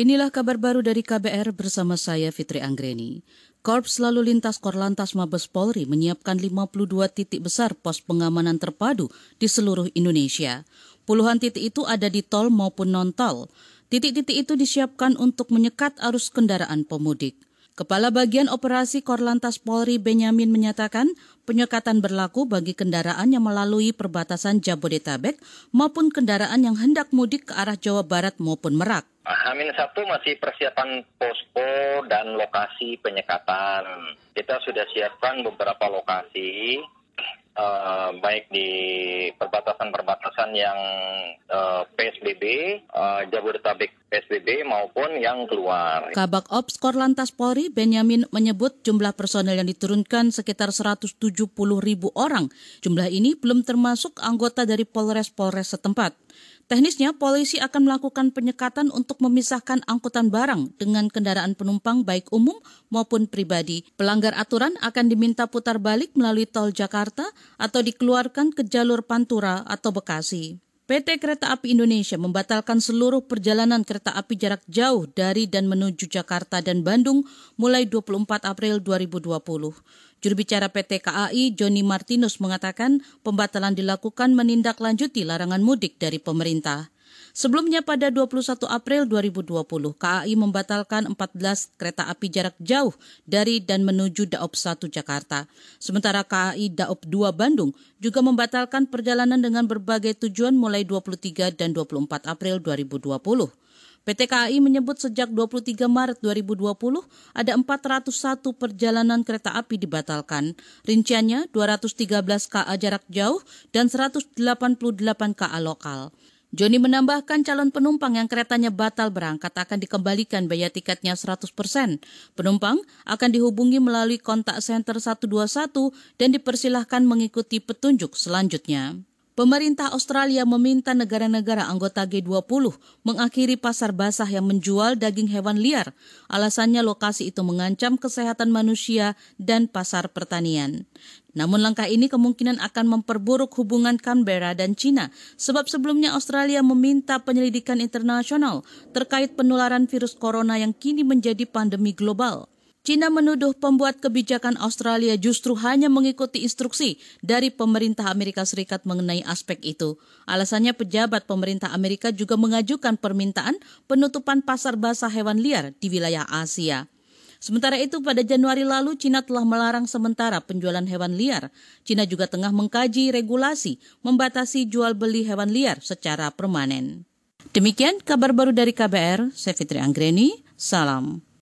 Inilah kabar baru dari KBR bersama saya Fitri Anggreni. Korps Lalu Lintas Korlantas Mabes Polri menyiapkan 52 titik besar pos pengamanan terpadu di seluruh Indonesia. Puluhan titik itu ada di tol maupun non-tol. Titik-titik itu disiapkan untuk menyekat arus kendaraan pemudik. Kepala Bagian Operasi Korlantas Polri Benyamin menyatakan penyekatan berlaku bagi kendaraan yang melalui perbatasan Jabodetabek maupun kendaraan yang hendak mudik ke arah Jawa Barat maupun Merak. Hamin satu masih persiapan posko dan lokasi penyekatan. Kita sudah siapkan beberapa lokasi uh, baik di perbatasan-perbatasan yang uh, eh, PSBB, uh, eh, Jabodetabek PSBB maupun yang keluar. Kabak Ops Korlantas Polri Benyamin menyebut jumlah personel yang diturunkan sekitar 170 ribu orang. Jumlah ini belum termasuk anggota dari Polres-Polres setempat. Teknisnya, polisi akan melakukan penyekatan untuk memisahkan angkutan barang dengan kendaraan penumpang baik umum maupun pribadi. Pelanggar aturan akan diminta putar balik melalui tol Jakarta atau dikeluarkan ke jalur Pantura atau Bekasi. PT Kereta Api Indonesia membatalkan seluruh perjalanan kereta api jarak jauh dari dan menuju Jakarta dan Bandung mulai 24 April 2020. Juru bicara PT KAI, Joni Martinus, mengatakan pembatalan dilakukan menindaklanjuti larangan mudik dari pemerintah. Sebelumnya pada 21 April 2020, KAI membatalkan 14 kereta api jarak jauh dari dan menuju Daop 1 Jakarta. Sementara KAI Daop 2 Bandung juga membatalkan perjalanan dengan berbagai tujuan mulai 23 dan 24 April 2020. PT KAI menyebut sejak 23 Maret 2020 ada 401 perjalanan kereta api dibatalkan. Rinciannya 213 KA jarak jauh dan 188 KA lokal. Joni menambahkan calon penumpang yang keretanya batal berangkat akan dikembalikan biaya tiketnya 100%. Penumpang akan dihubungi melalui kontak center 121 dan dipersilahkan mengikuti petunjuk selanjutnya. Pemerintah Australia meminta negara-negara anggota G20 mengakhiri pasar basah yang menjual daging hewan liar. Alasannya lokasi itu mengancam kesehatan manusia dan pasar pertanian. Namun langkah ini kemungkinan akan memperburuk hubungan Canberra dan China sebab sebelumnya Australia meminta penyelidikan internasional terkait penularan virus corona yang kini menjadi pandemi global. China menuduh pembuat kebijakan Australia justru hanya mengikuti instruksi dari pemerintah Amerika Serikat mengenai aspek itu. Alasannya pejabat pemerintah Amerika juga mengajukan permintaan penutupan pasar basah hewan liar di wilayah Asia. Sementara itu pada Januari lalu Cina telah melarang sementara penjualan hewan liar. Cina juga tengah mengkaji regulasi membatasi jual beli hewan liar secara permanen. Demikian kabar baru dari KBR, saya Fitri Anggreni, salam.